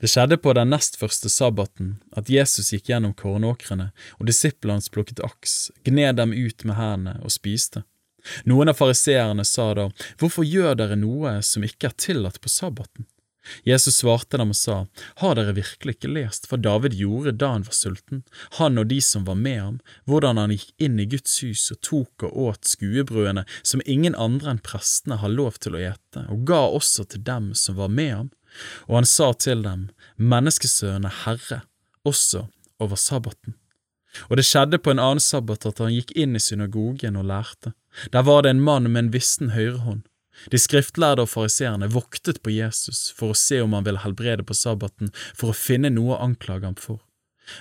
Det skjedde på den nest første sabbaten at Jesus gikk gjennom kornåkrene, og disiplene hans plukket aks, gned dem ut med hendene og spiste. Noen av fariseerne sa da, Hvorfor gjør dere noe som ikke er tillatt på sabbaten? Jesus svarte dem og sa, Har dere virkelig ikke lest hva David gjorde da han var sulten, han og de som var med ham, hvordan han gikk inn i Guds hus og tok og åt skuebrødene som ingen andre enn prestene har lov til å ete, og ga også til dem som var med ham? Og han sa til dem, Menneskesønnen er Herre, også over sabbaten. Og det skjedde på en annen sabbat at han gikk inn i synagogen og lærte. Der var det en mann med en vissen høyrehånd. De skriftlærde og fariseerne voktet på Jesus for å se om han ville helbrede på sabbaten, for å finne noe å anklage ham for.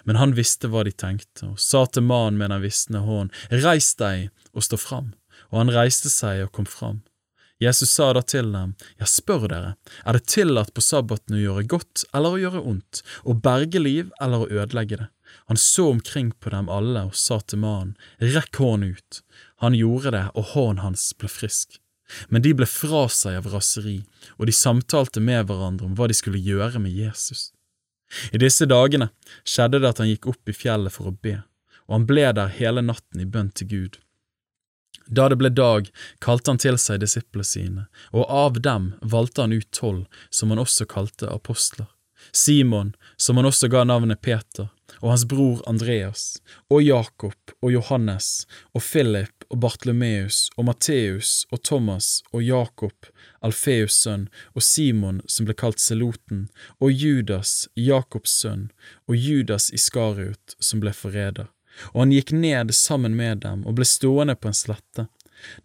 Men han visste hva de tenkte, og sa til mannen med den visne hånd, Reis deg og stå fram. Og han reiste seg og kom fram. Jesus sa da til dem, Jeg spør dere, er det tillatt på sabbaten å gjøre godt eller å gjøre ondt, å berge liv eller å ødelegge det? Han så omkring på dem alle og sa til mannen, Rekk hånden ut. Han gjorde det, og hånden hans ble frisk. Men de ble fra seg av raseri, og de samtalte med hverandre om hva de skulle gjøre med Jesus. I disse dagene skjedde det at han gikk opp i fjellet for å be, og han ble der hele natten i bønn til Gud. Da det ble dag, kalte han til seg disiplene sine, og av dem valgte han ut tolv, som han også kalte apostler. Simon, som han også ga navnet Peter, og hans bror Andreas, og Jakob og Johannes, og Philip og Bartlemeus og Matteus og Thomas og Jakob, Alfeus sønn, og Simon som ble kalt Seloten, og Judas, Jakobs sønn, og Judas Iskariot som ble forræder og han gikk ned sammen med dem og ble stående på en slette.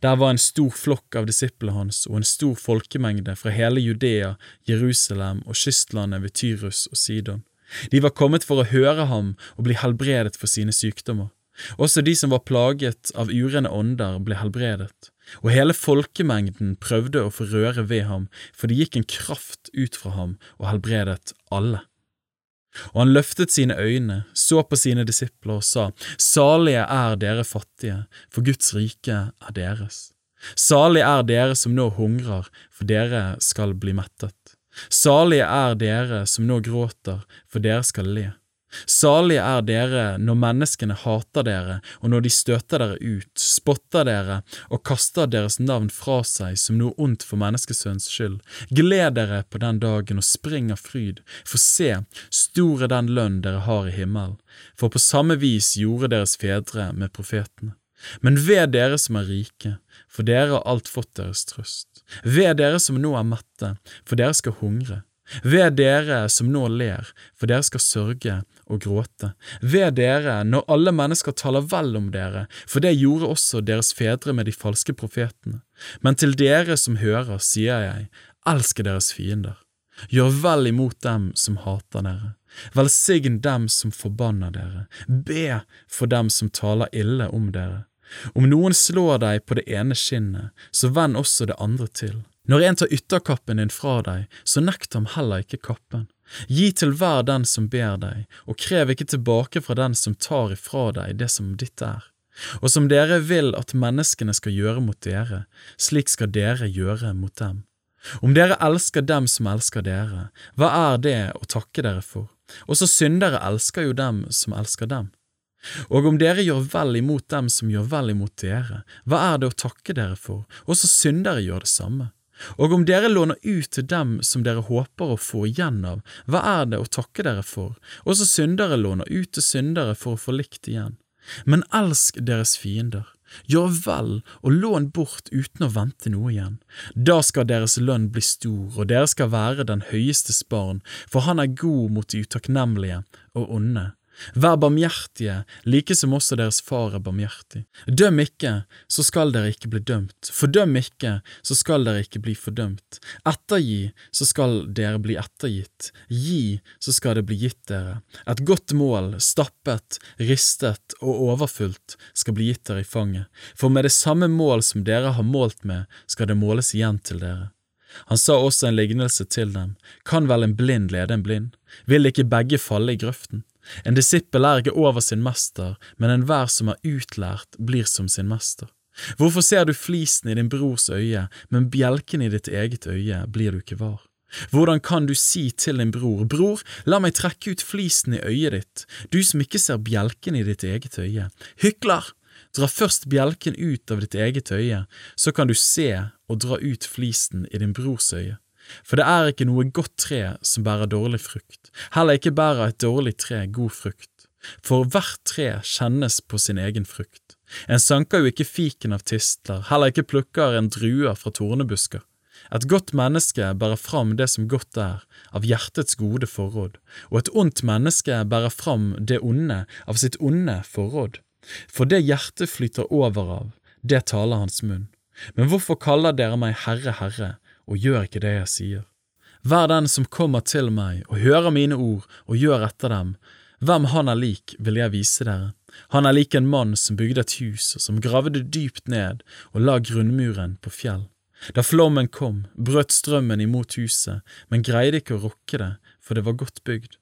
Der var en stor flokk av disiplene hans og en stor folkemengde fra hele Judea, Jerusalem og kystlandet ved Tyrus og Sidon. De var kommet for å høre ham og bli helbredet for sine sykdommer. Også de som var plaget av urene ånder, ble helbredet, og hele folkemengden prøvde å få røre ved ham, for det gikk en kraft ut fra ham og helbredet alle. Og han løftet sine øyne, så på sine disipler og sa, Salige er dere fattige, for Guds rike er deres. Salige er dere som nå hungrer, for dere skal bli mettet. Salige er dere som nå gråter, for dere skal le. Salige er dere når menneskene hater dere, og når de støter dere ut, spotter dere og kaster deres navn fra seg som noe ondt for menneskesønns skyld. Gled dere på den dagen og spring av fryd, for se, stor er den lønn dere har i himmelen, for på samme vis gjorde deres fedre med profetene. Men ved dere som er rike, for dere har alt fått deres trøst. Ved dere som nå er mette, for dere skal hungre. Ved dere som nå ler, for dere skal sørge og gråte. Ved dere når alle mennesker taler vel om dere, for det gjorde også deres fedre med de falske profetene. Men til dere som hører, sier jeg, elsker deres fiender. Gjør vel imot dem som hater dere. Velsign dem som forbanner dere. Be for dem som taler ille om dere. Om noen slår deg på det ene skinnet, så vend også det andre til. Når en tar ytterkappen din fra deg, så nekt ham heller ikke kappen. Gi til hver den som ber deg, og krev ikke tilbake fra den som tar ifra deg det som ditt er. Og som dere vil at menneskene skal gjøre mot dere, slik skal dere gjøre mot dem. Om dere elsker dem som elsker dere, hva er det å takke dere for? Også syndere elsker jo dem som elsker dem. Og om dere gjør vel imot dem som gjør vel imot dere, hva er det å takke dere for? Også syndere gjør det samme. Og om dere låner ut til dem som dere håper å få igjen av, hva er det å takke dere for? Også syndere låner ut til syndere for å få likt igjen. Men elsk deres fiender. Gjør vel og lån bort uten å vente noe igjen. Da skal deres lønn bli stor, og dere skal være den høyestes barn, for han er god mot de utakknemlige og onde. Vær barmhjertige, like som også deres far er barmhjertig. Døm ikke, så skal dere ikke bli dømt. Fordøm ikke, så skal dere ikke bli fordømt. Ettergi, så skal dere bli ettergitt. Gi, så skal det bli gitt dere. Et godt mål, stappet, ristet og overfullt, skal bli gitt dere i fanget. For med det samme mål som dere har målt med, skal det måles igjen til dere. Han sa også en lignelse til dem, kan vel en blind lede en blind? Vil ikke begge falle i grøften? En disippel er ikke over sin mester, men enhver som er utlært, blir som sin mester. Hvorfor ser du flisen i din brors øye, men bjelken i ditt eget øye blir du ikke var? Hvordan kan du si til din bror, bror, la meg trekke ut flisen i øyet ditt, du som ikke ser bjelken i ditt eget øye. Hykler! Dra først bjelken ut av ditt eget øye, så kan du se og dra ut flisen i din brors øye. For det er ikke noe godt tre som bærer dårlig frukt, heller ikke bærer et dårlig tre god frukt. For hvert tre kjennes på sin egen frukt. En sanker jo ikke fiken av tistler, heller ikke plukker en druer fra tornebusker. Et godt menneske bærer fram det som godt er, av hjertets gode forråd, og et ondt menneske bærer fram det onde av sitt onde forråd. For det hjertet flyter over av, det taler hans munn. Men hvorfor kaller dere meg Herre, Herre, og gjør ikke det jeg sier? Vær den som kommer til meg og hører mine ord og gjør etter dem, hvem han er lik, vil jeg vise dere. Han er lik en mann som bygde et hus og som gravde dypt ned og la grunnmuren på fjell. Da flommen kom, brøt strømmen imot huset, men greide ikke å rokke det, for det var godt bygd.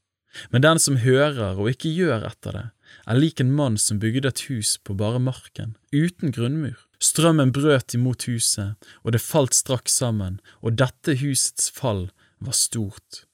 Men den som hører og ikke gjør etter det, er lik en mann som bygde et hus på bare marken, uten grunnmur. Strømmen brøt imot huset, og det falt straks sammen, og dette husets fall var stort.